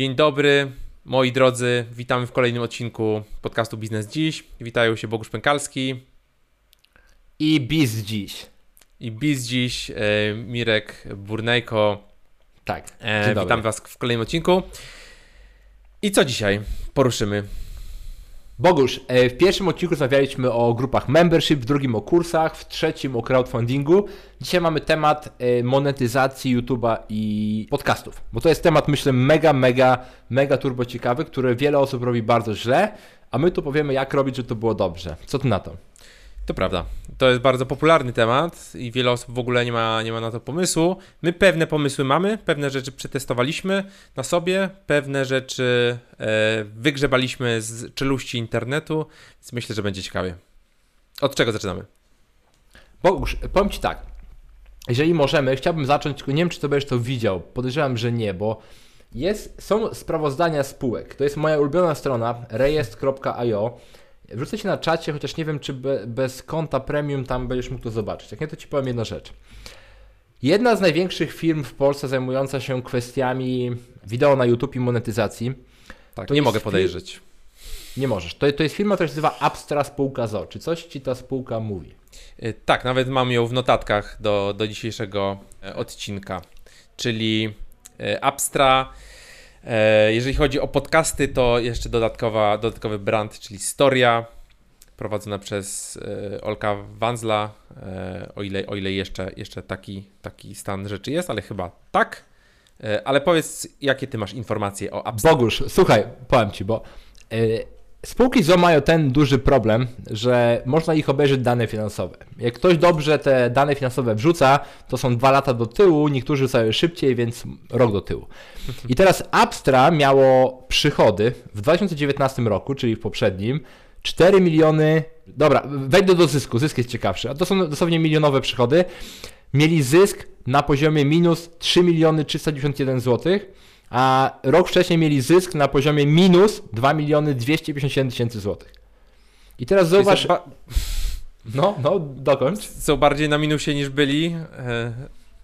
Dzień dobry, moi drodzy. Witamy w kolejnym odcinku podcastu Biznes Dziś. Witają się Bogusz Pękalski i Biz Dziś. I Biz Dziś, e, Mirek Burnejko. Tak. E, witam Was w kolejnym odcinku. I co dzisiaj poruszymy? Bogusz, e, w pierwszym odcinku rozmawialiśmy o grupach membership, w drugim o kursach, w trzecim o crowdfundingu. Dzisiaj mamy temat e, monetyzacji YouTube'a i podcastów, bo to jest temat, myślę, mega, mega, mega turbo ciekawy, który wiele osób robi bardzo źle, a my tu powiemy, jak robić, żeby to było dobrze. Co ty na to? To prawda. To jest bardzo popularny temat i wiele osób w ogóle nie ma, nie ma na to pomysłu. My pewne pomysły mamy, pewne rzeczy przetestowaliśmy na sobie, pewne rzeczy e, wygrzebaliśmy z czeluści internetu, więc myślę, że będzie ciekawie. Od czego zaczynamy? Bogusz, powiem Ci tak. Jeżeli możemy, chciałbym zacząć, tylko nie wiem, czy to będziesz to widział. Podejrzewam, że nie, bo jest, są sprawozdania spółek. To jest moja ulubiona strona, rejestr.io Wrzucę Ci na czacie, chociaż nie wiem, czy be, bez konta premium tam będziesz mógł to zobaczyć. Jak nie, to Ci powiem jedną rzecz. Jedna z największych firm w Polsce zajmująca się kwestiami wideo na YouTube i monetyzacji. Tak, to nie mogę podejrzeć. Nie możesz. To, to jest firma, która się nazywa Abstra Spółka ZO. Czy coś Ci ta spółka mówi? Y, tak, nawet mam ją w notatkach do, do dzisiejszego e, odcinka. Czyli e, Abstra jeżeli chodzi o podcasty, to jeszcze dodatkowa, dodatkowy brand, czyli Storia, prowadzona przez e, Olka Wanzla, e, o ile, o ile jeszcze, jeszcze taki, taki stan rzeczy jest, ale chyba tak. Ale powiedz, jakie ty masz informacje o Appstar? Bogusz, słuchaj, powiem ci, bo Spółki ZO mają ten duży problem, że można ich obejrzeć dane finansowe. Jak ktoś dobrze te dane finansowe wrzuca, to są dwa lata do tyłu, niektórzy rzucają szybciej, więc rok do tyłu. I teraz Abstra miało przychody w 2019 roku, czyli w poprzednim, 4 miliony. Dobra, wejdę do zysku, zysk jest ciekawszy, a to są dosłownie milionowe przychody. Mieli zysk na poziomie minus 3 miliony 391 złotych a rok wcześniej mieli zysk na poziomie minus 2 miliony 257 tysięcy złotych. I teraz zauważ... Ba... No, no, dokończ. Są bardziej na minusie niż byli e,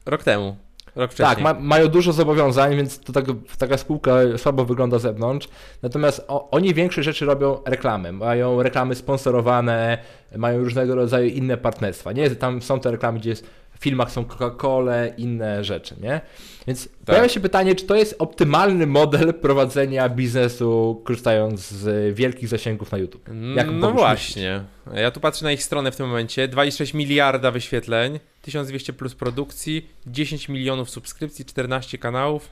rok temu. Rok wcześniej. Tak, ma, mają dużo zobowiązań, więc to tak, taka spółka słabo wygląda z zewnątrz. Natomiast o, oni większe rzeczy robią reklamy. Mają reklamy sponsorowane, mają różnego rodzaju inne partnerstwa. Nie, tam są te reklamy, gdzie jest w filmach są Coca-Cola, inne rzeczy, nie? Więc tak. pojawia się pytanie, czy to jest optymalny model prowadzenia biznesu, korzystając z wielkich zasięgów na YouTube? Jak no właśnie. Ja tu patrzę na ich stronę w tym momencie. 2,6 miliarda wyświetleń, 1200 plus produkcji, 10 milionów subskrypcji, 14 kanałów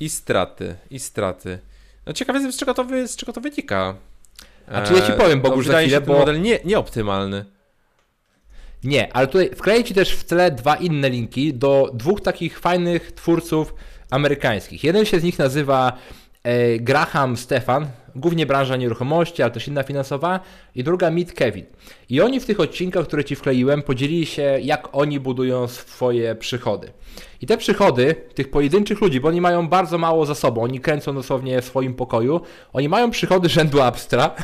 i straty, i straty. No ciekawe jestem, z czego to, wy, z czego to wynika. A czy ja ci powiem, Bogu, no, za chwilę, bo... model nie, nieoptymalny. Nie, ale tutaj wkleję Ci też w tle dwa inne linki do dwóch takich fajnych twórców amerykańskich. Jeden się z nich nazywa e, Graham Stefan, głównie branża nieruchomości, ale też inna finansowa, i druga Meet Kevin. I oni w tych odcinkach, które Ci wkleiłem, podzielili się, jak oni budują swoje przychody. I te przychody tych pojedynczych ludzi, bo oni mają bardzo mało za sobą, oni kręcą dosłownie w swoim pokoju, oni mają przychody rzędu abstra,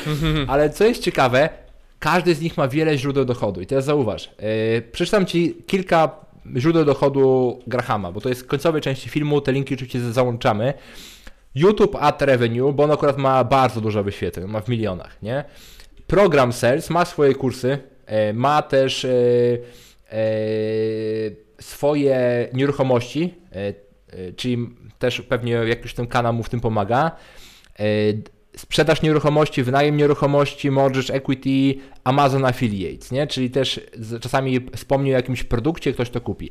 ale co jest ciekawe, każdy z nich ma wiele źródeł dochodu. I teraz zauważ, yy, przeczytam Ci kilka źródeł dochodu Grahama, bo to jest w końcowej części filmu, te linki oczywiście załączamy. YouTube Ad Revenue, bo on akurat ma bardzo dużo wyświetleń, ma w milionach, nie? Program Sales ma swoje kursy, yy, ma też yy, swoje nieruchomości, czyli też pewnie jakiś ten kanał mu w tym pomaga sprzedaż nieruchomości, wynajem nieruchomości, mortgage equity, Amazon Affiliates, nie? czyli też czasami wspomni o jakimś produkcie, ktoś to kupi.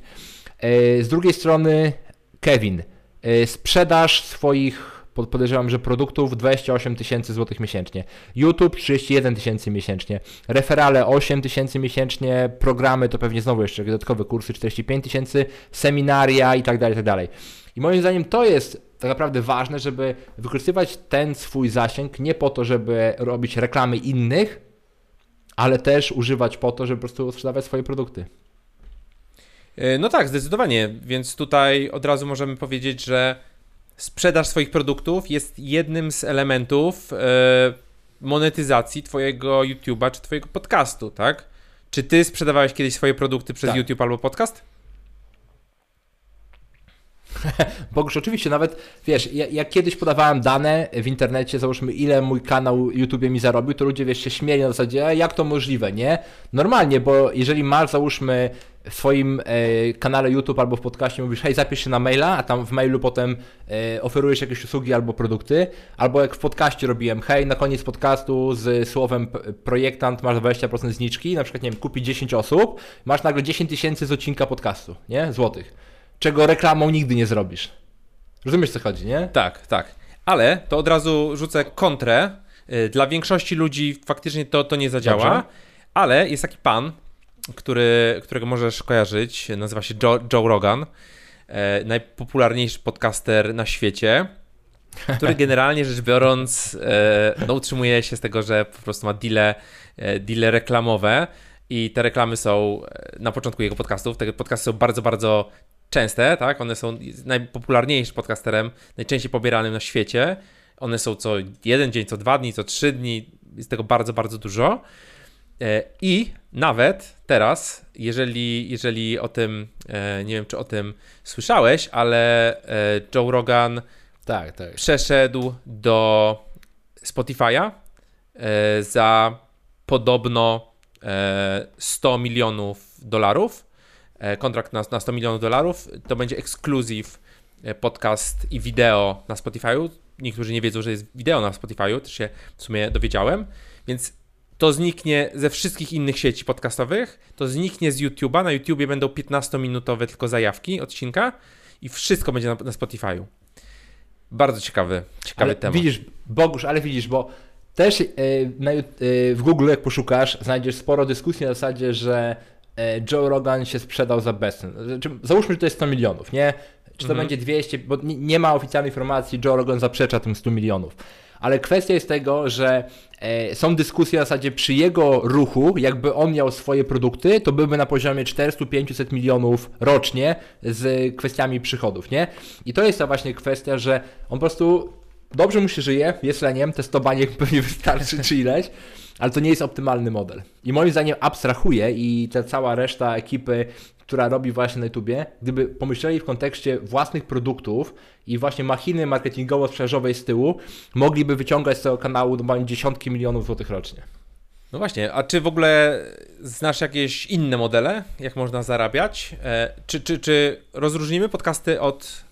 E, z drugiej strony Kevin, e, sprzedaż swoich podejrzewam, że produktów 28 tysięcy złotych miesięcznie. YouTube 31 tysięcy miesięcznie. Referale 8 tysięcy miesięcznie. Programy to pewnie znowu jeszcze dodatkowe kursy 45 tysięcy. Seminaria i tak dalej, i tak dalej. I moim zdaniem to jest tak naprawdę ważne, żeby wykorzystywać ten swój zasięg nie po to, żeby robić reklamy innych, ale też używać po to, żeby po prostu sprzedawać swoje produkty. E, no tak, zdecydowanie. Więc tutaj od razu możemy powiedzieć, że sprzedaż swoich produktów jest jednym z elementów e, monetyzacji Twojego YouTube'a czy Twojego podcastu, tak? Czy Ty sprzedawałeś kiedyś swoje produkty przez tak. YouTube albo podcast? Bogusz, oczywiście, nawet wiesz, ja, jak kiedyś podawałem dane w internecie, załóżmy ile mój kanał YouTube mi zarobił, to ludzie wiesz, się śmieli na zasadzie, jak to możliwe, nie? Normalnie, bo jeżeli masz załóżmy w swoim e, kanale YouTube albo w podcaście mówisz, hej, zapisz się na maila, a tam w mailu potem e, oferujesz jakieś usługi albo produkty, albo jak w podcaście robiłem, hej, na koniec podcastu z słowem projektant masz 20% zniczki, na przykład, nie wiem, kupi 10 osób, masz nagle 10 tysięcy z odcinka podcastu, nie? Złotych. Czego reklamą nigdy nie zrobisz. Rozumiesz, co chodzi, nie? Tak, tak. Ale to od razu rzucę kontrę. Y, dla większości ludzi faktycznie to, to nie zadziała, Dobrze. ale jest taki pan, który, którego możesz kojarzyć, nazywa się Joe, Joe Rogan, e, najpopularniejszy podcaster na świecie, który generalnie rzecz biorąc e, no, utrzymuje się z tego, że po prostu ma deale, e, deale reklamowe i te reklamy są na początku jego podcastów. Te podcasty są bardzo, bardzo częste, tak? One są najpopularniejszym podcasterem, najczęściej pobieranym na świecie. One są co jeden dzień, co dwa dni, co trzy dni. Jest tego bardzo, bardzo dużo. E, I nawet teraz, jeżeli, jeżeli o tym, e, nie wiem czy o tym słyszałeś, ale e, Joe Rogan tak, tak. przeszedł do Spotify'a za podobno 100 milionów dolarów. Kontrakt na, na 100 milionów dolarów. To będzie ekskluzyw podcast i wideo na Spotify'u. Niektórzy nie wiedzą, że jest wideo na Spotify'u, też się w sumie dowiedziałem. Więc to zniknie ze wszystkich innych sieci podcastowych, to zniknie z YouTube'a. Na YouTubie będą 15-minutowe tylko zajawki odcinka i wszystko będzie na, na Spotify'u. Bardzo ciekawy, ciekawy ale temat. Widzisz, Bogusz, ale widzisz, bo też yy, na, yy, w Google, jak poszukasz, znajdziesz sporo dyskusji na zasadzie, że Joe Rogan się sprzedał za bezcen. Znaczy, załóżmy, że to jest 100 milionów, nie? Czy to mhm. będzie 200, bo nie, ma oficjalnej informacji, Joe Rogan zaprzecza tym 100 milionów ale kwestia jest tego, że e, są dyskusje w zasadzie przy jego ruchu, jakby on miał swoje produkty, to byłby na poziomie 400-500 milionów rocznie z kwestiami przychodów, nie? I to jest ta właśnie kwestia, że on po prostu dobrze mu się żyje, jest leniem, testowanie pewnie wystarczy czy ileś, ale to nie jest optymalny model. I moim zdaniem abstrahuje i ta cała reszta ekipy która robi właśnie na YouTubie, gdyby pomyśleli w kontekście własnych produktów i właśnie machiny marketingowo-sprzedażowej z tyłu, mogliby wyciągać z tego kanału dziesiątki milionów złotych rocznie. No właśnie, a czy w ogóle znasz jakieś inne modele, jak można zarabiać? E, czy, czy, czy rozróżnimy podcasty od,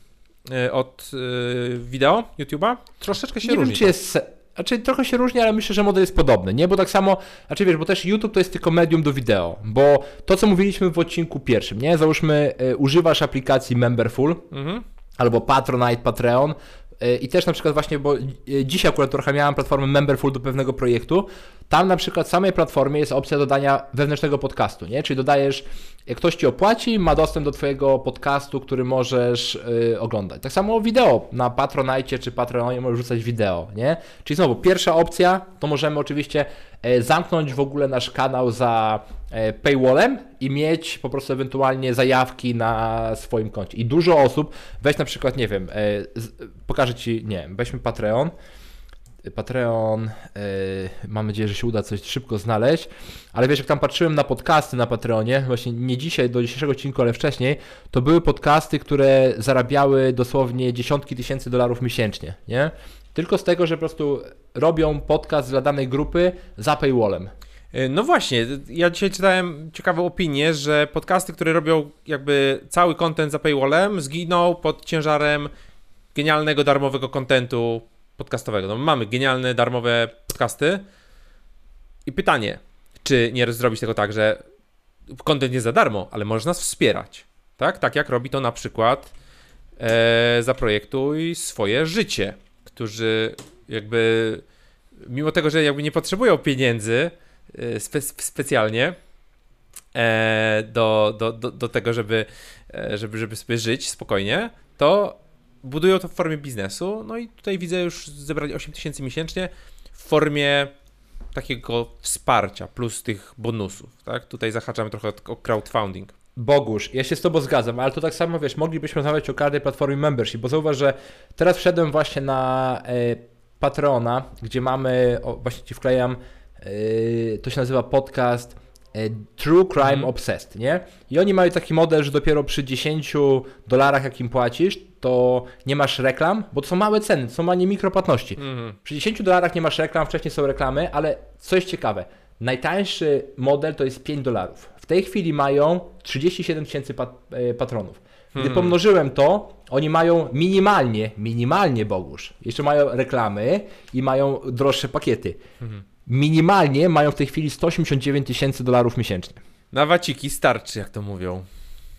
e, od e, wideo YouTube'a? Troszeczkę się nie różni. Wiem, czy jest znaczy trochę się różni, ale myślę, że model jest podobny, nie? Bo tak samo, znaczy wiesz, bo też YouTube to jest tylko medium do wideo, bo to, co mówiliśmy w odcinku pierwszym, nie? Załóżmy, y, używasz aplikacji Memberful mhm. albo Patronite, Patreon, y, i też na przykład właśnie, bo y, dzisiaj akurat trochę miałem platformę Memberful do pewnego projektu, tam na przykład w samej platformie jest opcja dodania wewnętrznego podcastu, nie? Czyli dodajesz, jak ktoś ci opłaci, ma dostęp do twojego podcastu, który możesz yy, oglądać. Tak samo wideo na Patronite czy Patreonie możesz rzucać wideo, nie? Czyli znowu, pierwsza opcja, to możemy oczywiście e, zamknąć w ogóle nasz kanał za e, paywallem i mieć po prostu ewentualnie zajawki na swoim koncie. I dużo osób, weź na przykład, nie wiem, e, pokażę Ci, nie weźmy Patreon, Patreon. Yy, mam nadzieję, że się uda coś szybko znaleźć. Ale wiesz, jak tam patrzyłem na podcasty na Patreonie, właśnie nie dzisiaj, do dzisiejszego odcinku, ale wcześniej, to były podcasty, które zarabiały dosłownie dziesiątki tysięcy dolarów miesięcznie, nie? Tylko z tego, że po prostu robią podcast dla danej grupy za paywallem. E, no właśnie, ja dzisiaj czytałem ciekawą opinię, że podcasty, które robią jakby cały content za paywallem, zginą pod ciężarem genialnego darmowego kontentu podcastowego. No, mamy genialne, darmowe podcasty. I pytanie, czy nie zrobić tego tak, że kontent jest za darmo, ale możesz nas wspierać. Tak? Tak jak robi to na przykład e, Zaprojektuj swoje życie, którzy jakby mimo tego, że jakby nie potrzebują pieniędzy e, spe, specjalnie e, do, do, do, do tego, żeby, e, żeby, żeby sobie żyć spokojnie, to budują to w formie biznesu, no i tutaj widzę już zebrali 8 tysięcy miesięcznie w formie takiego wsparcia plus tych bonusów, tak? Tutaj zahaczamy trochę o crowdfunding. Bogusz, ja się z Tobą zgadzam, ale to tak samo, wiesz, moglibyśmy rozmawiać o każdej platformie membership, bo zauważ, że teraz wszedłem właśnie na e, Patrona, gdzie mamy, o, właśnie Ci wklejam, e, to się nazywa podcast e, True Crime mm. Obsessed, nie? I oni mają taki model, że dopiero przy 10 dolarach, jakim płacisz, to nie masz reklam, bo to są małe ceny, to są manie mikropłatności. Mhm. Przy 10 dolarach nie masz reklam, wcześniej są reklamy, ale co jest ciekawe, najtańszy model to jest 5 dolarów. W tej chwili mają 37 tysięcy pat, e, patronów. Gdy Hmm. pomnożyłem to, oni mają minimalnie, minimalnie Bogusz, jeszcze mają reklamy i mają droższe pakiety. Mhm. Minimalnie mają w tej chwili 189 tysięcy dolarów miesięcznie. Na waciki starczy, jak to mówią.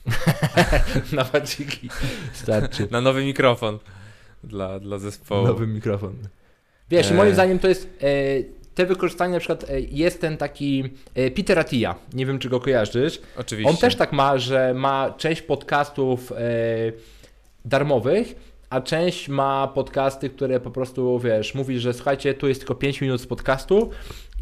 Na waciki starczy. Na nowy mikrofon dla, dla zespołu. Nowy mikrofon. Wiesz, i E. moim zdaniem to jest e, te wykorzystanie, na przykład e, jest ten taki e, Peter Attia, nie wiem czy go kojarzysz. Oczywiście. On też tak ma, że ma część podcastów e, darmowych, a część ma podcasty, które po prostu, wiesz, mówi, że słuchajcie, tu jest tylko 5 minut z podcastu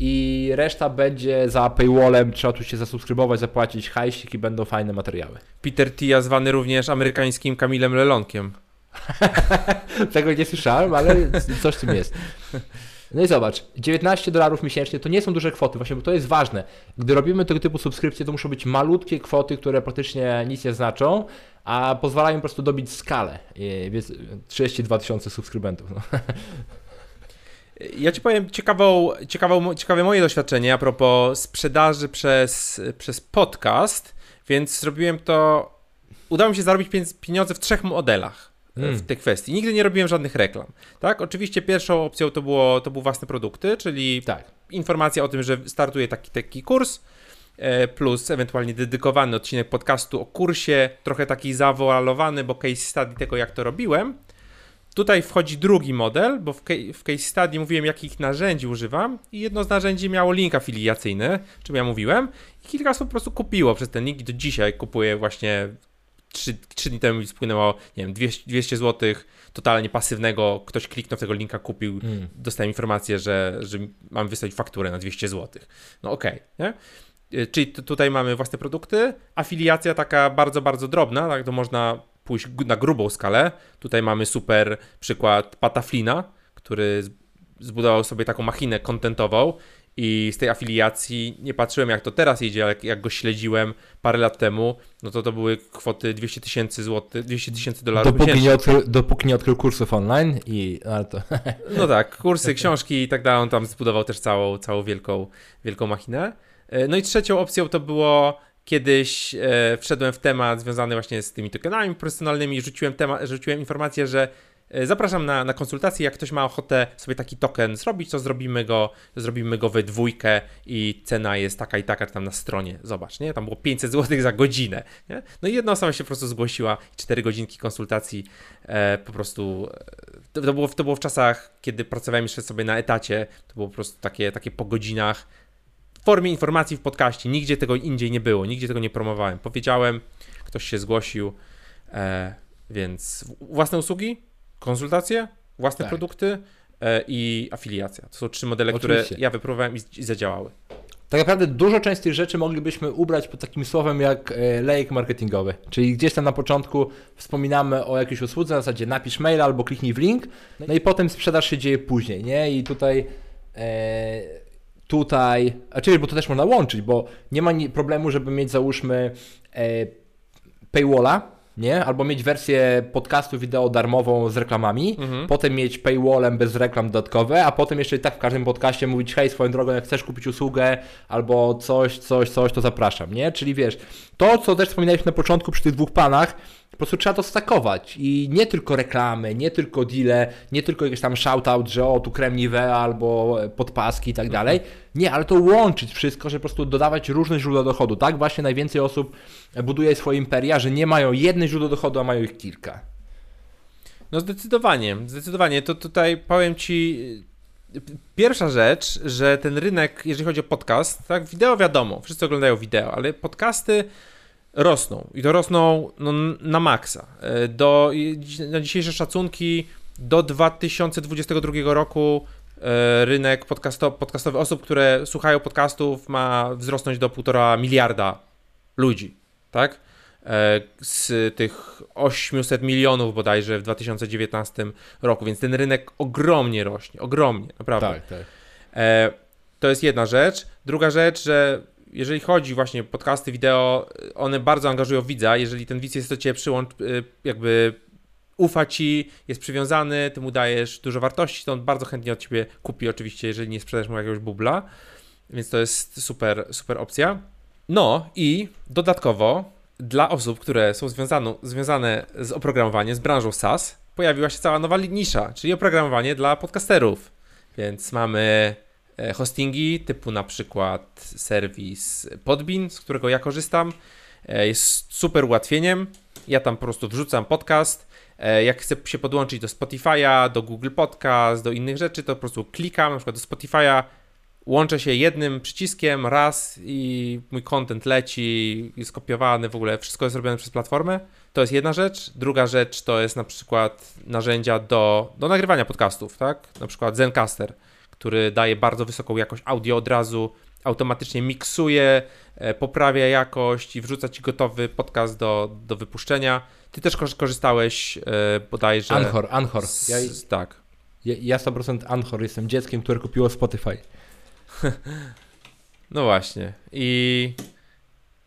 i reszta będzie za paywallem, trzeba tu się zasubskrybować, zapłacić hajsik i będą fajne materiały. Peter Tia, zwany również amerykańskim Kamilem Lelonkiem. Tego nie słyszałem, ale coś w tym jest. No i zobacz, 19 dolarów miesięcznie to nie są duże kwoty, właśnie, bo to jest ważne. Gdy robimy tego typu subskrypcje, to muszą być malutkie kwoty, które praktycznie nic nie znaczą, a pozwalają po prostu dobić skalę. Więc 32 tysiące subskrybentów. No. Ja ci powiem ciekawą, ciekawą, ciekawe moje doświadczenie a propos sprzedaży przez, przez podcast, więc zrobiłem to. Udało mi się zarobić pieniądze- w trzech modelach e, Mm. w tej kwestii. Nigdy nie robiłem żadnych reklam. Tak, oczywiście pierwszą opcją to, było, to były własne produkty, czyli Tak. informacja o tym, że startuje taki, taki kurs, e, plus ewentualnie dedykowany odcinek podcastu o kursie, trochę taki zawoalowany, bo case study tego, jak to robiłem. Tutaj wchodzi drugi model, bo w, ca- w case study mówiłem, jakich narzędzi używam i jedno z narzędzi miało link afiliacyjny, czym ja mówiłem i kilka osób po prostu kupiło przez ten link i do dzisiaj kupuję właśnie 3, dni temu mi spłynęło, nie wiem, 200, 200 zł totalnie pasywnego, ktoś kliknął w tego linka, kupił, Mm. dostałem informację, że, że mam wysłać fakturę na 200 zł. No okej, nie? Y, Czyli tu- tutaj mamy własne produkty, afiliacja taka bardzo, bardzo drobna, tak to można pójść na grubą skalę. Tutaj mamy super przykład Pataflina, który zbudował sobie taką machinę kontentową i z tej afiliacji nie patrzyłem jak to teraz idzie, ale jak, jak go śledziłem parę lat temu, no to to były kwoty 200 tysięcy złotych, 200 tysięcy dolarów Dopóki miesięcznie. nie, odkrył, dopóki nie odkrył kursów online i ale to No tak, kursy, książki i tak dalej. On tam zbudował też całą, całą wielką, wielką machinę. E, No i trzecią opcją to było kiedyś e, wszedłem w temat związany właśnie z tymi tokenami personalnymi, rzuciłem, temat, rzuciłem informację, że e, zapraszam na, na konsultację, jak ktoś ma ochotę sobie taki token zrobić, to zrobimy go, zrobimy go we dwójkę i cena jest taka i taka tam na stronie, zobacz, nie? Tam było 500 zł za godzinę, nie? No i jedna osoba się po prostu zgłosiła, 4 godzinki konsultacji e, po prostu e, to, to, było, to było w czasach, kiedy pracowałem jeszcze sobie na etacie, to było po prostu takie, takie po godzinach, w formie informacji w podcaście, nigdzie tego indziej nie było, nigdzie tego nie promowałem. Powiedziałem, ktoś się zgłosił, e, więc własne usługi, konsultacje, własne Tak. produkty e, i afiliacja. To są trzy modele, które Oczywiście. ja wypróbowałem i, i zadziałały. Tak naprawdę dużo część tych rzeczy moglibyśmy ubrać pod takim słowem jak e, lejek marketingowy. Czyli gdzieś tam na początku wspominamy o jakiejś usłudze, na zasadzie napisz mail albo kliknij w link, no i potem sprzedaż się dzieje później, nie? I tutaj e, tutaj, czyli, bo to też można łączyć, bo nie ma problemu, żeby mieć załóżmy e, paywalla, nie? Albo mieć wersję podcastu wideo darmową z reklamami, Mhm. potem mieć paywallem bez reklam dodatkowe, a potem jeszcze i tak w każdym podcaście mówić, hej, swoją drogą, jak chcesz kupić usługę albo coś, coś, coś, to zapraszam, nie? Czyli wiesz, to, co też wspominaliśmy na początku przy tych dwóch panach, po prostu trzeba to stakować i nie tylko reklamy, nie tylko deale, nie tylko jakiś tam shoutout, że o, tu krem Nivea albo podpaski i tak dalej. Nie, ale to łączyć wszystko, że po prostu dodawać różne źródła dochodu. Tak właśnie najwięcej osób buduje swoje imperia, że nie mają jednej źródła dochodu, a mają ich kilka. No zdecydowanie, zdecydowanie. To tutaj powiem Ci y, pierwsza rzecz, że ten rynek, jeżeli chodzi o podcast, tak, wideo wiadomo, wszyscy oglądają wideo, ale podcasty rosną i to rosną no, na maksa. E, Do, na dzisiejsze szacunki do 2022 roku e, rynek podcasto, podcastowy osób, które słuchają podcastów ma wzrosnąć do 1,5 miliarda ludzi, tak? E, Z tych 800 milionów bodajże w 2019 roku, więc ten rynek ogromnie rośnie, ogromnie, naprawdę. tak. E, to jest jedna rzecz. Druga rzecz, że jeżeli chodzi właśnie o podcasty, wideo, one bardzo angażują widza. Jeżeli ten widz jest do ciebie przyłącz, y, jakby ufa ci, jest przywiązany, ty mu dajesz dużo wartości, to on bardzo chętnie od ciebie kupi, oczywiście, jeżeli nie sprzedajesz mu jakiegoś bubla. Więc to jest super, super opcja. No i dodatkowo dla osób, które są związane, związane z oprogramowaniem, z branżą SaaS, pojawiła się cała nowa nisza, czyli oprogramowanie dla podcasterów. Więc mamy hostingi typu na przykład serwis Podbean, z którego ja korzystam. E, jest super ułatwieniem. Ja tam po prostu wrzucam podcast. E, jak chcę się podłączyć do Spotify'a, do Google Podcast, do innych rzeczy, to po prostu klikam na przykład do Spotify'a, łączę się jednym przyciskiem raz i mój content leci, jest kopiowany, w ogóle wszystko jest robione przez platformę. To jest jedna rzecz. Druga rzecz to jest na przykład narzędzia do, do nagrywania podcastów, tak? Na przykład Zencaster, który daje bardzo wysoką jakość audio od razu, automatycznie miksuje, e, poprawia jakość i wrzuca ci gotowy podcast do, do wypuszczenia. Ty też korzystałeś e, bodajże... Anchor, Anchor. Ja, tak. Ja, ja 100% Anchor, jestem dzieckiem, które kupiło Spotify. No właśnie. I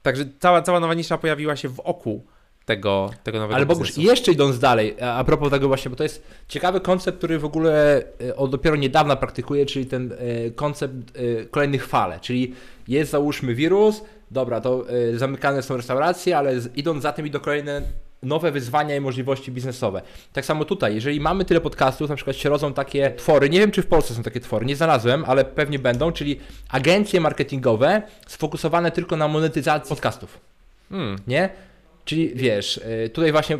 także cała, cała nowa nisza pojawiła się wokół tego, tego nowego Ale Bogusz, jeszcze idąc dalej, a propos tego właśnie, bo to jest ciekawy koncept, który w ogóle e, od dopiero niedawna praktykuje, czyli ten e, koncept e, kolejnych fale, czyli jest załóżmy wirus, dobra, to zamykane są restauracje, ale idąc za tym idą kolejne nowe wyzwania i możliwości biznesowe. Tak samo tutaj, jeżeli mamy tyle podcastów, na przykład się rodzą takie twory, nie wiem czy w Polsce są takie twory, nie znalazłem, ale pewnie będą, czyli agencje marketingowe sfokusowane tylko na monetyzacji podcastów. Hmm. Nie? Czyli wiesz, y, tutaj właśnie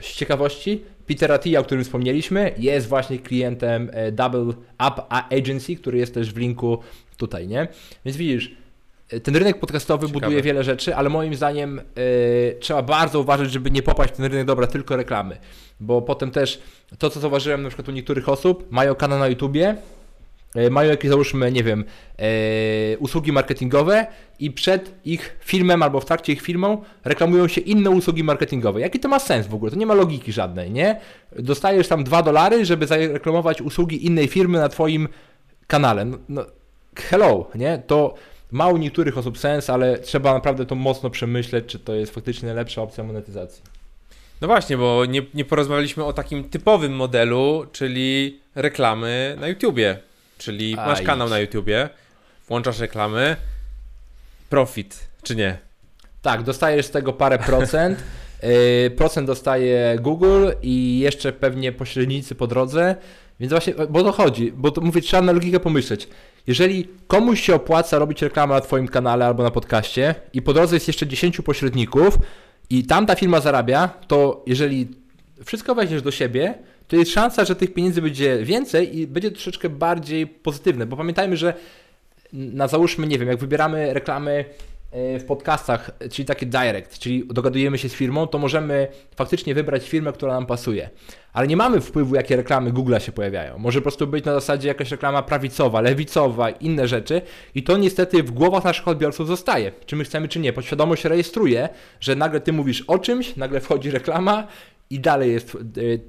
z ciekawości, Peter Attia, o którym wspomnieliśmy, jest właśnie klientem y, Double Up Agency, który jest też w linku tutaj, nie? Więc widzisz, ten rynek podcastowy Ciekawe. buduje wiele rzeczy, ale moim zdaniem trzeba bardzo uważać, żeby nie popaść w ten rynek dobra tylko reklamy. Bo potem też to, co zauważyłem na przykład u niektórych osób, mają kanał na YouTubie, mają jakieś załóżmy, nie wiem, yy, usługi marketingowe i przed ich filmem albo w trakcie ich filmą reklamują się inne usługi marketingowe. Jaki to ma sens w ogóle? To nie ma logiki żadnej, nie? Dostajesz tam dwa dolary, żeby zareklamować usługi innej firmy na Twoim kanale. No, no hello, nie? To ma u niektórych osób sens, ale trzeba naprawdę to mocno przemyśleć, czy to jest faktycznie najlepsza opcja monetyzacji. No właśnie, bo nie, nie porozmawialiśmy o takim typowym modelu, czyli reklamy na YouTubie. Czyli A, masz kanał na YouTubie, włączasz reklamy, profit, czy nie? Tak, dostajesz z tego parę procent. Yy, procent dostaje Google i jeszcze pewnie pośrednicy po drodze. Więc właśnie, bo to chodzi, bo to mówię, trzeba na logikę pomyśleć. Jeżeli komuś się opłaca robić reklamę na Twoim kanale albo na podcaście i po drodze jest jeszcze 10 pośredników i tamta firma zarabia, to jeżeli wszystko weźmiesz do siebie, to jest szansa, że tych pieniędzy będzie więcej i będzie troszeczkę bardziej pozytywne, bo pamiętajmy, że na załóżmy, nie wiem, jak wybieramy reklamy E, w podcastach, czyli takie direct, czyli dogadujemy się z firmą, to możemy faktycznie wybrać firmę, która nam pasuje. Ale nie mamy wpływu, jakie reklamy Google'a się pojawiają. Może po prostu być na zasadzie jakaś reklama prawicowa, lewicowa, inne rzeczy i to niestety w głowach naszych odbiorców zostaje. Czy my chcemy, czy nie. Podświadomość rejestruje, że nagle ty mówisz o czymś, nagle wchodzi reklama i dalej jest. E,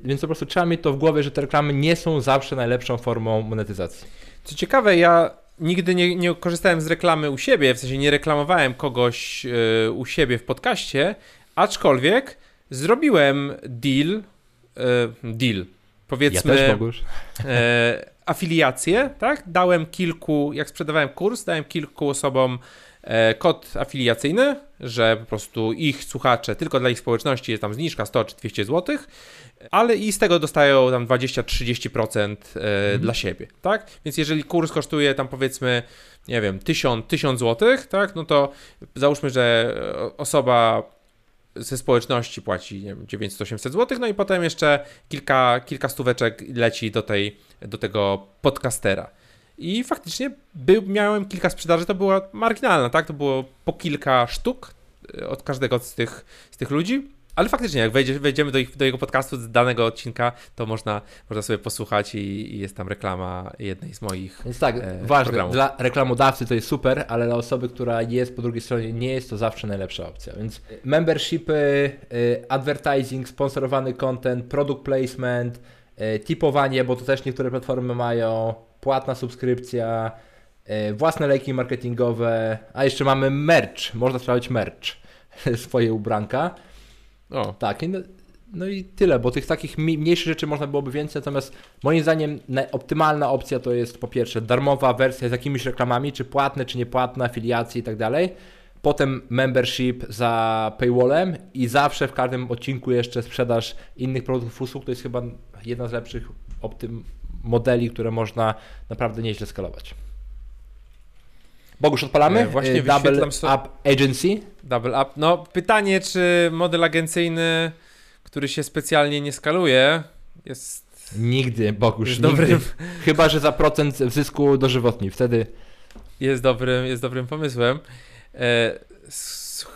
więc po prostu trzeba mieć to w głowie, że te reklamy nie są zawsze najlepszą formą monetyzacji. Co ciekawe, ja nigdy nie, nie korzystałem z reklamy u siebie, w sensie nie reklamowałem kogoś y, u siebie w podcaście, aczkolwiek zrobiłem deal, y, deal, powiedzmy, ja też y, afiliację, tak? Dałem kilku, jak sprzedawałem kurs, dałem kilku osobom kod afiliacyjny, że po prostu ich słuchacze, tylko dla ich społeczności jest tam zniżka 100 czy 200 zł ale i z tego dostają tam 20-30% e, mhm. dla siebie, tak? Więc jeżeli kurs kosztuje tam powiedzmy, nie wiem, 1000, 1000 zł, tak? No to załóżmy, że osoba ze społeczności płaci 900-800 zł, no i potem jeszcze kilka, kilka stóweczek leci do, tej, do tego podcastera. I faktycznie był, miałem kilka sprzedaży, to była marginalna, tak? To było po kilka sztuk e, od każdego z tych, z tych ludzi. Ale faktycznie, jak wejdzie, wejdziemy do, ich, do jego podcastu z danego odcinka, to można, można sobie posłuchać i, i jest tam reklama jednej z moich. Więc tak, e, ważne, programów. dla reklamodawcy to jest super, ale dla osoby, która jest po drugiej stronie, nie jest to zawsze najlepsza opcja. Więc membershipy, e, advertising, sponsorowany content, product placement, e, tipowanie, bo to też niektóre platformy mają, płatna subskrypcja, e, własne lejki marketingowe, a jeszcze mamy merch, można sprawdzić merch, swoje ubranka. O. Tak, no, No i tyle, bo tych takich mniejszych rzeczy można byłoby więcej, natomiast moim zdaniem optymalna opcja to jest po pierwsze darmowa wersja z jakimiś reklamami, czy płatne, czy niepłatne, afiliacje i tak dalej. Potem membership za paywallem i zawsze w każdym odcinku jeszcze sprzedaż innych produktów usług. To jest chyba jedna z lepszych optym modeli, które można naprawdę nieźle skalować. Bogusz, odpalamy? E, właśnie e, Double. Up Agency. Double Up. No pytanie, czy model agencyjny, który się specjalnie nie skaluje, jest... Nigdy, Bogusz, jest nigdy. Dobrym... Chyba, że za procent zysku dożywotni, wtedy... Jest dobrym, jest dobrym pomysłem. E,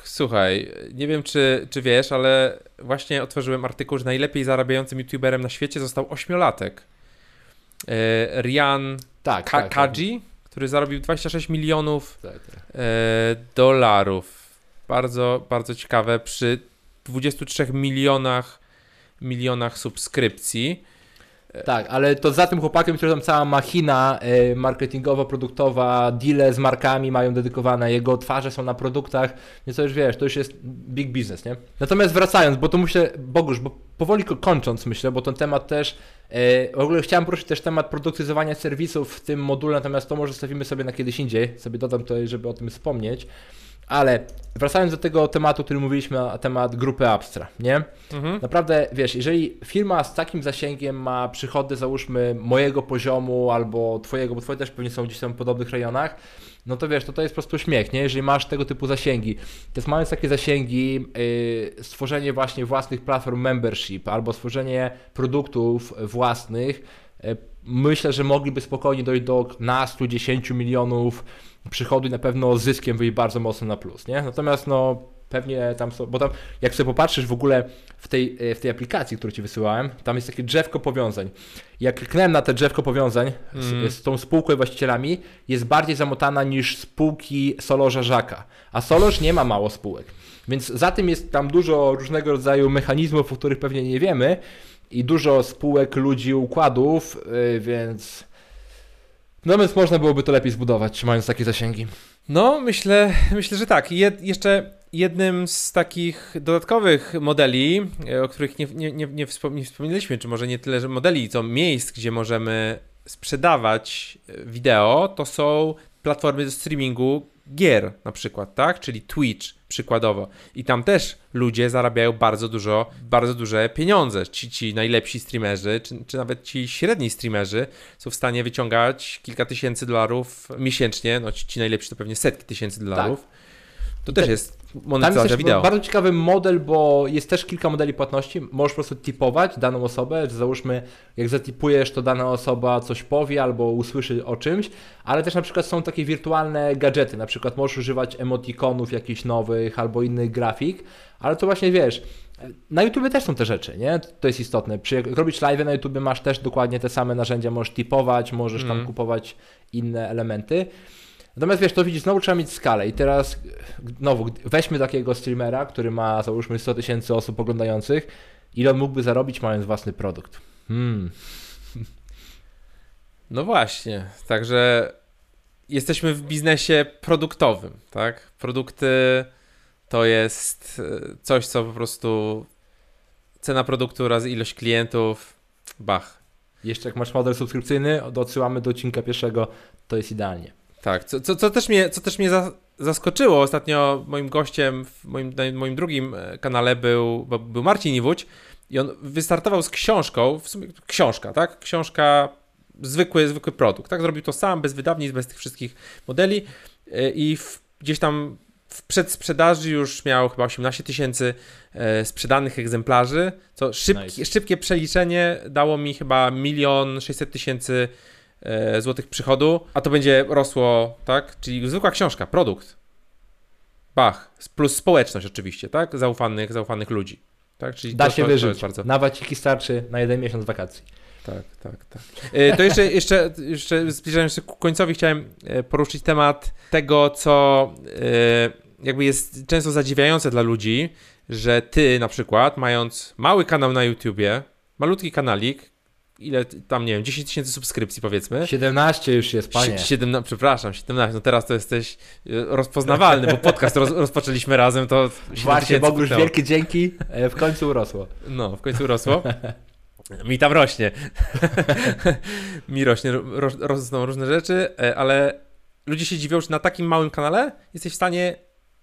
słuchaj, nie wiem czy, czy wiesz, ale właśnie otworzyłem artykuł, że najlepiej zarabiającym youtuberem na świecie został ośmiolatek. E, Rian tak, Ka tak, Kaji, tak który zarobił 26 milionów tak, tak. E, dolarów. Bardzo, bardzo ciekawe przy 23 milionach milionach subskrypcji. Tak, ale to za tym chłopakiem, który tam cała machina e, marketingowo-produktowa, deale z markami mają dedykowane, jego twarze są na produktach, więc to już wiesz, to już jest big business, nie? Natomiast wracając, bo tu myślę, Bogusz, bo powoli kończąc myślę, bo ten temat też, e, w ogóle chciałem poruszyć też temat produktyzowania serwisów w tym module, natomiast to może zostawimy sobie na kiedyś indziej, sobie dodam tutaj, żeby o tym wspomnieć. Ale wracając do tego tematu, który mówiliśmy na temat grupy Abstra, nie? Mhm. Naprawdę, wiesz, jeżeli firma z takim zasięgiem ma przychody, załóżmy, mojego poziomu albo twojego, bo twoje też pewnie są gdzieś tam w podobnych rejonach, no to wiesz, to to jest po prostu śmiech, nie? Jeżeli masz tego typu zasięgi. Jest mając takie zasięgi, yy, stworzenie właśnie własnych platform membership albo stworzenie produktów własnych, myślę, że mogliby spokojnie dojść do nastu, 10 milionów przychodu i na pewno zyskiem wyjść bardzo mocno na plus, nie? Natomiast no pewnie tam są, bo tam jak sobie popatrzysz w ogóle w tej, e, w tej aplikacji, którą Ci wysyłałem, tam jest takie drzewko powiązań. Jak kliknąłem na te drzewko powiązań mm. z, mhm. z, tą spółką i właścicielami, jest bardziej zamotana niż spółki Solorza Żaka, a Solorz nie ma mało spółek. Więc za tym jest tam dużo różnego rodzaju mechanizmów, o których pewnie nie wiemy i dużo spółek, ludzi, układów, yy, więc no więc można byłoby to lepiej zbudować, mając takie zasięgi. No, myślę, myślę że tak. Jed, jeszcze jednym z takich dodatkowych modeli, e, o których nie, nie, nie, nie, wspomnieliśmy, czy może nie tyle, że modeli, co miejsc, gdzie możemy sprzedawać e, wideo, to są platformy do streamingu gier na przykład, tak? Czyli Twitch przykładowo. I tam też ludzie zarabiają bardzo dużo, bardzo duże pieniądze. Ci, ci najlepsi streamerzy, czy, czy nawet ci średni streamerzy są w stanie wyciągać kilka tysięcy dolarów miesięcznie. No ci, ci najlepsi to pewnie setki tysięcy dolarów. Tak. To też jest monetyzacja wideo. Bardzo ciekawy model, bo jest też kilka modeli płatności. Możesz po prostu tipować daną osobę, załóżmy, jak zatipujesz, to dana osoba coś powie albo usłyszy o czymś, ale też na przykład są takie wirtualne gadżety, na przykład możesz używać emotikonów jakichś nowych albo innych grafik, ale to właśnie wiesz, na YouTube też są te rzeczy, nie? To jest istotne. Przy, jak robisz live na YouTube, masz też dokładnie te same narzędzia, możesz tipować, możesz mm. tam mhm. kupować inne elementy. Natomiast wiesz, to widzisz, znowu trzeba mieć skalę i teraz znowu weźmy takiego streamera, który ma załóżmy 100 tysięcy osób oglądających, ile on mógłby zarobić mając własny produkt? Hmm. No właśnie, także jesteśmy w biznesie produktowym, tak? Produkty to jest e, coś, co po prostu cena produktu razy ilość klientów, bach. Jeszcze jak masz model subskrypcyjny, odsyłamy do odcinka pierwszego, to jest idealnie. Tak, co, co, co też mnie, co też mnie za, zaskoczyło, ostatnio moim gościem w moim, moim drugim e, kanale był, był Marcin Iwódź i on wystartował z książką, w sumie książka, tak? Książka, zwykły, zwykły produkt, tak? Zrobił to sam, bez wydawnictw, bez tych wszystkich modeli e, i w, gdzieś tam w przedsprzedaży już miał chyba 18 tysięcy e, sprzedanych egzemplarzy, co szybki, nice. szybkie przeliczenie dało mi chyba milion 600 tysięcy złotych przychodu, a to będzie rosło, tak? Czyli zwykła książka, produkt. Bach. Plus społeczność oczywiście, tak? Zaufanych, zaufanych ludzi. Tak? Czyli da to, się to, wyżyć. To bardzo... Nawet ci starczy na jeden miesiąc wakacji. Tak, tak, tak. E, to jeszcze, jeszcze, jeszcze zbliżając się ku końcowi, chciałem e, poruszyć temat tego, co jakby jest często zadziwiające dla ludzi, że ty na przykład, mając mały kanał na YouTubie, malutki kanalik, ile tam, nie wiem, 10 tysięcy subskrypcji powiedzmy. 17 już jest, panie. 17, przepraszam, 17, no teraz to jesteś e, rozpoznawalny, bo podcast roz, rozpoczęliśmy razem, to Właśnie, Bogusz, wielkie dzięki, e, w końcu urosło. No, w końcu urosło. Mi tam rośnie. Mi rośnie, ro, rosną różne rzeczy, e, ale ludzie się dziwią, że na takim małym kanale jesteś w stanie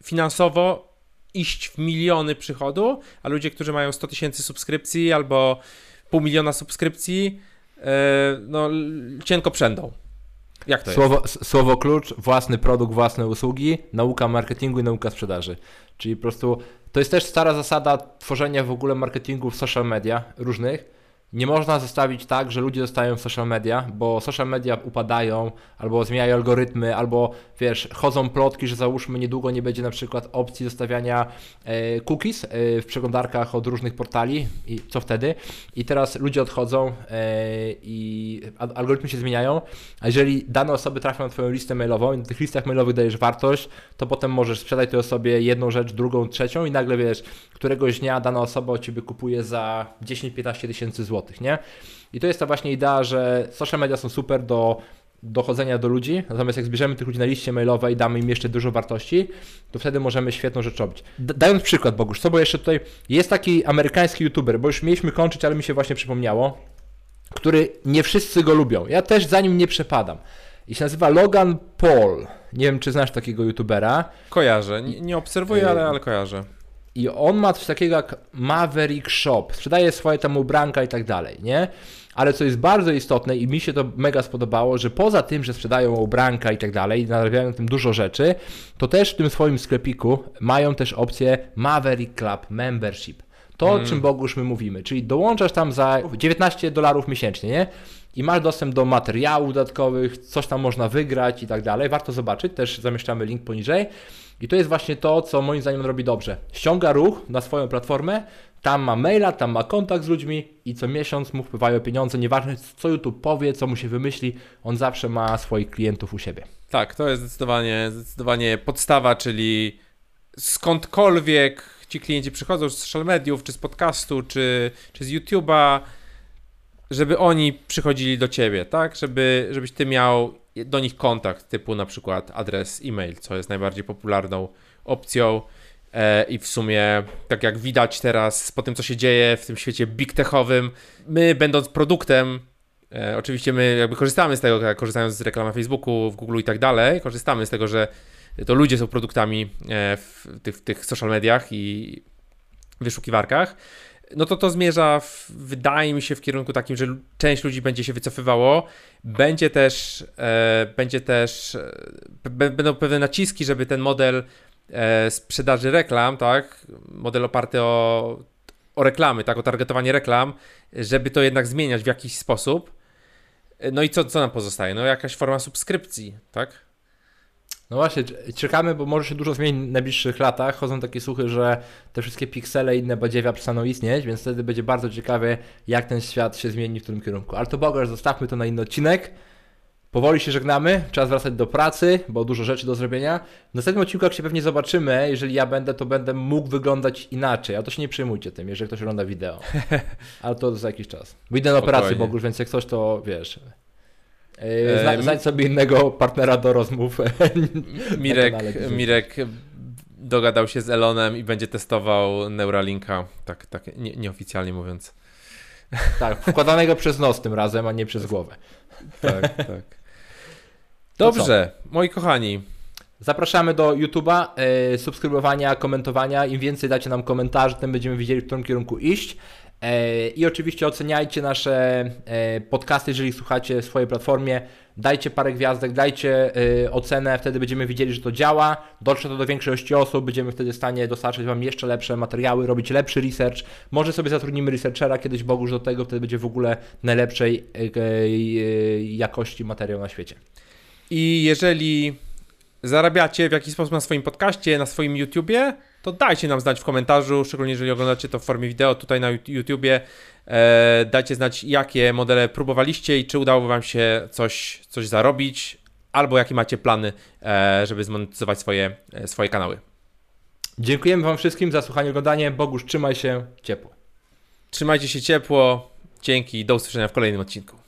finansowo iść w miliony przychodu, a ludzie, którzy mają 100 tysięcy subskrypcji albo pół miliona subskrypcji, e, no cienko przędą. Jak to słowo, jest? Słowo klucz, własny produkt, własne usługi, nauka marketingu i nauka sprzedaży. Czyli po prostu to jest też stara zasada tworzenia w ogóle marketingu w social media różnych nie można zostawić tak, że ludzie zostają w social media, bo social media upadają, albo zmieniają algorytmy, albo wiesz, chodzą plotki, że załóżmy niedługo nie będzie na przykład opcji zostawiania e, cookies e, w przeglądarkach od różnych portali i co wtedy? I teraz ludzie odchodzą e, i algorytmy się zmieniają, a jeżeli dane osoby trafią na Twoją listę mailową i na tych listach mailowych dajesz wartość, to potem możesz sprzedać tej osobie jedną rzecz, drugą, trzecią i nagle wiesz, któregoś dnia dana osoba o Ciebie kupuje za 10-15 tysięcy złotych nie? I to jest ta właśnie idea, że social media są super do dochodzenia do ludzi, natomiast jak zbierzemy tych ludzi na liście mailowej i damy im jeszcze dużo wartości, to wtedy możemy świetną rzecz robić. Dając przykład, Bogusz, co bo jeszcze tutaj jest taki amerykański youtuber, bo już mieliśmy kończyć, ale mi się właśnie przypomniało, który nie wszyscy go lubią. Ja też za nim nie przepadam. I się nazywa Logan Paul. Nie wiem, czy znasz takiego youtubera. Kojarzę. Nie, nie obserwuję, ale, ale kojarzę. I on ma coś takiego jak Maverick Shop, sprzedaje swoje tam ubranka i tak dalej, nie? Ale co jest bardzo istotne i mi się to mega spodobało, że poza tym, że sprzedają ubranka i tak dalej, i narabiają na tym dużo rzeczy, to też w tym swoim sklepiku mają też opcję Maverick Club Membership. To, mm. o czym Bogusz my mówimy, czyli dołączasz tam za 19 dolarów miesięcznie, nie? I masz dostęp do materiałów dodatkowych, coś tam można wygrać i tak dalej. Warto zobaczyć, też zamieszczamy link poniżej. I to jest właśnie to, co moim zdaniem robi dobrze. Ściąga ruch na swoją platformę, tam ma maila, tam ma kontakt z ludźmi i co miesiąc mu wpływają pieniądze. Nieważne co YouTube powie, co mu się wymyśli, on zawsze ma swoich klientów u siebie. Tak, to jest zdecydowanie, zdecydowanie podstawa, czyli skądkolwiek ci klienci przychodzą z social mediów, czy z podcastu, czy, czy z YouTube'a, żeby oni przychodzili do ciebie, tak? Żeby, żebyś ty miał do nich kontakt, typu na przykład adres e-mail, co jest najbardziej popularną opcją. E, I w sumie, tak jak widać teraz po tym, co się dzieje w tym świecie big techowym, my będąc produktem, e, oczywiście my jakby korzystamy z tego, korzystając z reklam na Facebooku, w Google i tak dalej, korzystamy z tego, że to ludzie są produktami e, w tych, w tych social mediach i wyszukiwarkach no to to zmierza, w, wydaje mi się, w kierunku takim, że część ludzi będzie się wycofywało. Będzie też, e, będzie też, e, będą pewne naciski, żeby ten model e, sprzedaży reklam, tak, model oparty o, o reklamy, tak, o targetowanie reklam, żeby to jednak zmieniać w jakiś sposób. E, no i co, co nam pozostaje? No jakaś forma subskrypcji, tak? No właśnie, czekamy, bo może się dużo zmieni w najbliższych latach. Chodzą takie słuchy, że te wszystkie piksele i inne badziewia przestaną istnieć, więc wtedy będzie bardzo ciekawie, jak ten świat się zmieni w którym kierunku. Ale to Bogaż, zostawmy to na inny odcinek. Powoli się żegnamy, czas wracać do pracy, bo dużo rzeczy do zrobienia. W następnym odcinku, jak się pewnie zobaczymy, jeżeli ja będę, to będę mógł wyglądać inaczej. A to się nie przejmujcie tym, jeżeli ktoś ogląda wideo. Ale to za jakiś czas. Wyjdę na operację, Bogusz, więc jak coś, to wiesz, Zna, znajdź sobie innego partnera do rozmów. Mirek, Mirek dogadał się z Elonem i będzie testował Neuralinka, tak, tak nie, nieoficjalnie mówiąc. Tak, wkładanego przez nos tym razem, a nie przez głowę. Tak, tak. Dobrze, moi kochani. Zapraszamy do YouTube'a, e, subskrybowania, komentowania. Im więcej dacie nam komentarzy, tym będziemy wiedzieli, w którym kierunku iść. E, I oczywiście oceniajcie nasze e, podcasty, jeżeli słuchacie w swojej platformie. Dajcie parę gwiazdek, dajcie e, ocenę, wtedy będziemy widzieli, że to działa. Dotrze to do większości osób, będziemy wtedy w stanie dostarczyć Wam jeszcze lepsze materiały, robić lepszy research. Może sobie zatrudnimy researchera kiedyś Boguż do tego, wtedy będzie w ogóle najlepszej jakości materiał na świecie. I jeżeli zarabiacie w jakiś sposób na swoim podcaście, na swoim YouTubie, to dajcie nam znać w komentarzu, szczególnie jeżeli oglądacie to w formie wideo tutaj na YouTubie. E, dajcie znać, jakie modele próbowaliście i czy udało Wam się coś, coś zarobić, albo jakie macie plany, e, żeby zmonetyzować swoje, e, swoje kanały. Dziękujemy Wam wszystkim za słuchanie i oglądanie. Bogusz, trzymaj się ciepło. Trzymajcie się ciepło. Dzięki, do usłyszenia w kolejnym odcinku.